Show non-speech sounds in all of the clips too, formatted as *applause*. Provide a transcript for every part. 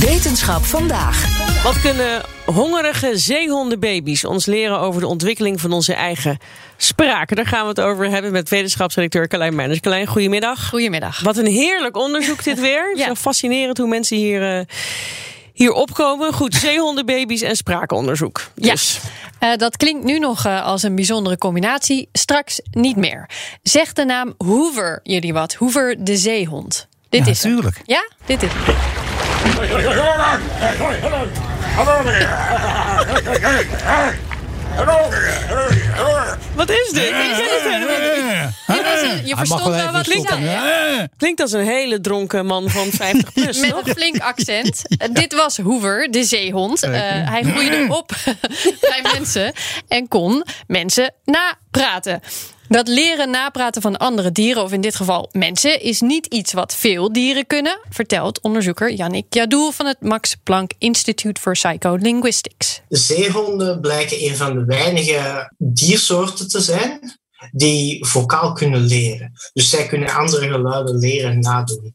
Wetenschap vandaag. Wat kunnen hongerige zeehondenbaby's ons leren over de ontwikkeling van onze eigen spraak? Daar gaan we het over hebben met wetenschapsredacteur Carlijn Meijners. Carlijn, goedemiddag. Goedemiddag. Wat een heerlijk onderzoek dit weer. *laughs* Ja. Zo fascinerend hoe mensen hier, eh, hier opkomen. Goed, zeehondenbaby's en spraakonderzoek. Ja. Dus. Eh, dat klinkt nu nog eh, als een bijzondere combinatie. Straks niet meer. Zegt de naam Hoover jullie wat? Hoover de zeehond. Dit is hem. Natuurlijk. Ja, dit is. Wat is dit? Ik ken het helemaal niet. Dit was een- je verstond wel wat. Klinkt als een hele dronken man van *laughs* 50 plus. Met een flink accent. *laughs* Dit was Hoover, de zeehond. Eh, hij groeide *laughs* op bij mensen en kon mensen napraten. Dat leren napraten van andere dieren, of in dit geval mensen, is niet iets wat veel dieren kunnen, vertelt onderzoeker Yannick Jadoul van het Max Planck Institute for Psycholinguistics. De zeehonden blijken een van de weinige diersoorten te zijn die vocaal kunnen leren. Dus zij kunnen andere geluiden leren en nadoen.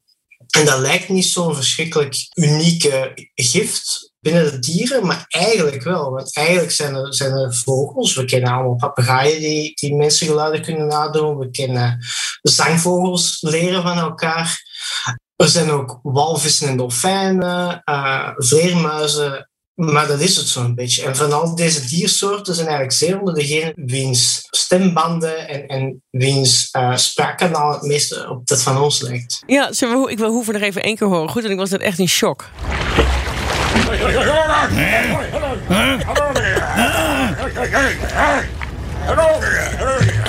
En dat lijkt niet zo'n verschrikkelijk unieke gift binnen de dieren, maar eigenlijk wel. Want eigenlijk zijn er, zijn er vogels, we kennen allemaal papegaaien die, die mensengeluiden kunnen nadoen. We kennen zangvogels leren van elkaar. Er zijn ook walvissen en dolfijnen, eh, vleermuizen maar dat is het zo'n beetje. En van al deze diersoorten zijn eigenlijk zeehonden degene wiens stembanden en, en wiens uh, spraakkanaal het meeste op dat van ons lijkt. Ja, ik wil Hoever nog even één keer horen. Goed, en ik was net echt in shock.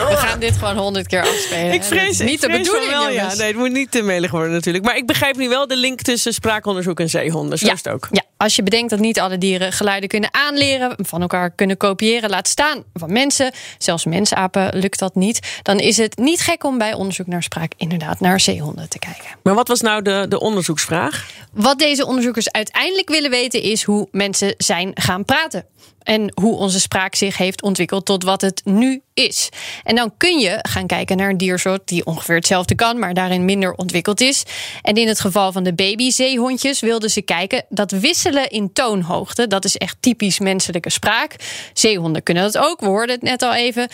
We gaan dit gewoon honderd keer afspelen. Ik vrees, niet ik de bedoeling, wel, ja. Nee, het moet niet te melig worden natuurlijk. Maar ik begrijp nu wel de link tussen spraakonderzoek en zeehonden. Zo Ja. is het ook. Ja, als je bedenkt dat niet alle dieren geluiden kunnen aanleren, van elkaar kunnen kopiëren, laat staan van mensen, zelfs mensapen lukt dat niet, dan is het niet gek om bij onderzoek naar spraak inderdaad naar zeehonden te kijken. Maar wat was nou de, de onderzoeksvraag? Wat deze onderzoekers uiteindelijk willen weten is hoe mensen zijn gaan praten. En hoe onze spraak zich heeft ontwikkeld tot wat het nu is. En dan kun je gaan kijken naar een diersoort die ongeveer hetzelfde kan, maar daarin minder ontwikkeld is. En in het geval van de babyzeehondjes wilden ze kijken dat wisselen in toonhoogte. Dat is echt typisch menselijke spraak. Zeehonden kunnen dat ook, we hoorden het net al even.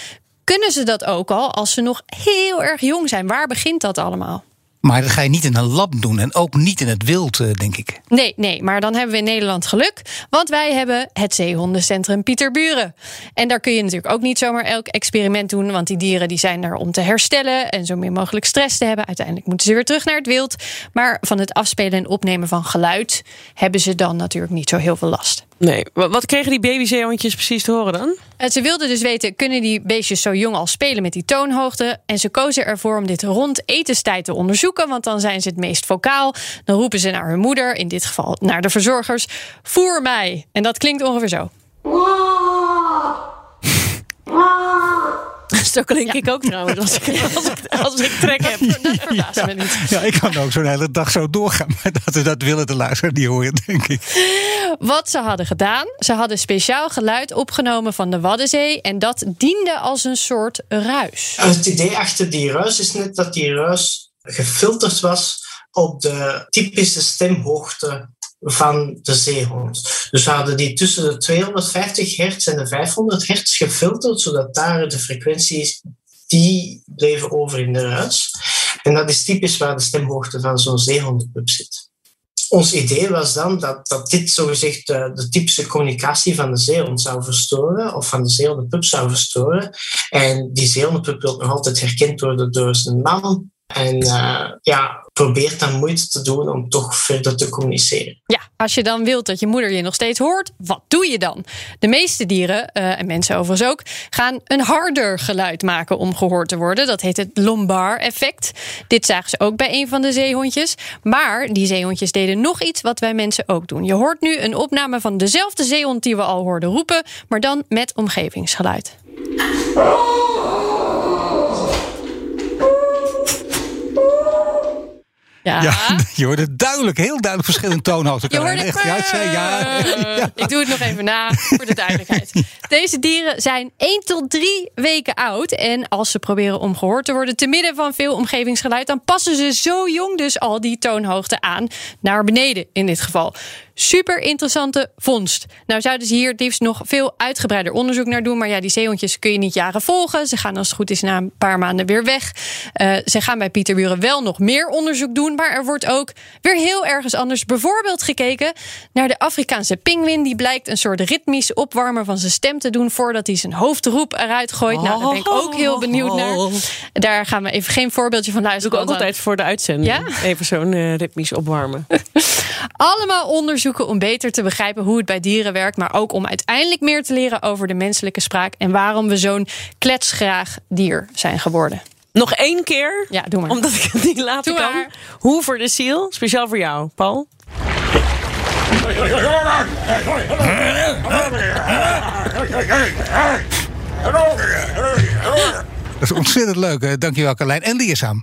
Kunnen ze dat ook al als ze nog heel erg jong zijn? Waar begint dat allemaal? Maar dat ga je niet in een lab doen en ook niet in het wild, eh, denk ik. Nee, nee, maar dan hebben we in Nederland geluk. Want wij hebben het zeehondencentrum Pieterburen. En daar kun je natuurlijk ook niet zomaar elk experiment doen. Want die dieren die zijn er om te herstellen en zo min mogelijk stress te hebben. Uiteindelijk moeten ze weer terug naar het wild. Maar van het afspelen en opnemen van geluid hebben ze dan natuurlijk niet zo heel veel last. Nee. Wat, wat kregen die babyzeehondjes precies te horen dan? Eh, Ze wilden dus weten, kunnen die beestjes zo jong al spelen met die toonhoogte? En ze kozen ervoor om dit rond etenstijd te onderzoeken, want dan zijn ze het meest vocaal. Dan roepen ze naar hun moeder, in dit geval naar de verzorgers, voer mij. En dat klinkt ongeveer zo. Zo klink ik ook trouwens als ik, *laughs* als ik, als ik trek heb. Dat verbaast me niet. Ja, ik kan ook zo'n hele dag zo doorgaan. *laughs* Maar dat we dat willen de luisteraar die horen, denk ik. Wat ze hadden gedaan, ze hadden speciaal geluid opgenomen van de Waddenzee en dat diende als een soort ruis. Het idee achter die ruis is net dat die ruis gefilterd was op de typische stemhoogte van de zeehond. Dus we hadden die tussen de 250 hertz en de 500 hertz gefilterd, zodat daar de frequenties die bleven over in de ruis. En dat is typisch waar de stemhoogte van zo'n zeehondenpup zit. Ons idee was dan dat, dat dit zogezegd de, de typische communicatie van de zeehond zou verstoren, of van de zeehondenpup zou verstoren. En die zeehondenpup wordt nog altijd herkend worden door zijn naam. En uh, ja, probeert dan moeite te doen om toch verder te communiceren. Ja, als je dan wilt dat je moeder je nog steeds hoort, wat doe je dan? De meeste dieren, uh, en mensen overigens ook, gaan een harder geluid maken om gehoord te worden. Dat heet het Lombard-effect. Dit zagen ze ook bij een van de zeehondjes. Maar die zeehondjes deden nog iets wat wij mensen ook doen. Je hoort nu een opname van dezelfde zeehond die we al hoorden roepen, maar dan met omgevingsgeluid. Ja. Ja, *laughs* je hoorde duidelijk, heel duidelijk verschillende *laughs* toonhoogte. Je hoorde Echt, ja, zei- ja, *laughs* ja. Ik doe het nog even na voor de duidelijkheid. Deze dieren zijn 1 tot 3 weken oud. En als ze proberen om gehoord te worden te midden van veel omgevingsgeluid, dan passen ze zo jong dus al die toonhoogte aan. Naar beneden in dit geval. Super interessante vondst. Nou zouden ze hier liefst nog veel uitgebreider onderzoek naar doen. Maar ja, die zeehondjes kun je niet jaren volgen. Ze gaan als het goed is na een paar maanden weer weg. Eh, ze gaan bij Pieter Buren wel nog meer onderzoek doen. Maar er wordt ook weer heel ergens anders bijvoorbeeld gekeken naar de Afrikaanse pinguïn. Die blijkt een soort ritmisch opwarmen van zijn stem te doen voordat hij zijn hoofdroep eruit gooit. Nou, daar ben ik ook heel benieuwd naar. Daar gaan we even geen voorbeeldje van Doe luisteren. ik ook altijd voor de uitzending. Ja? Even zo'n eh, ritmisch opwarmen. *laughs* Allemaal onderzoeken om beter te begrijpen hoe het bij dieren werkt, maar ook om uiteindelijk meer te leren over de menselijke spraak en waarom we zo'n kletsgraag dier zijn geworden. Nog één keer, Ja, doe maar. omdat ik het niet laten Doe kan. maar. Hoe voor de ziel, speciaal voor jou, Paul. Dat is ontzettend leuk. hè. Dankjewel, Carlijn. En leerzaam.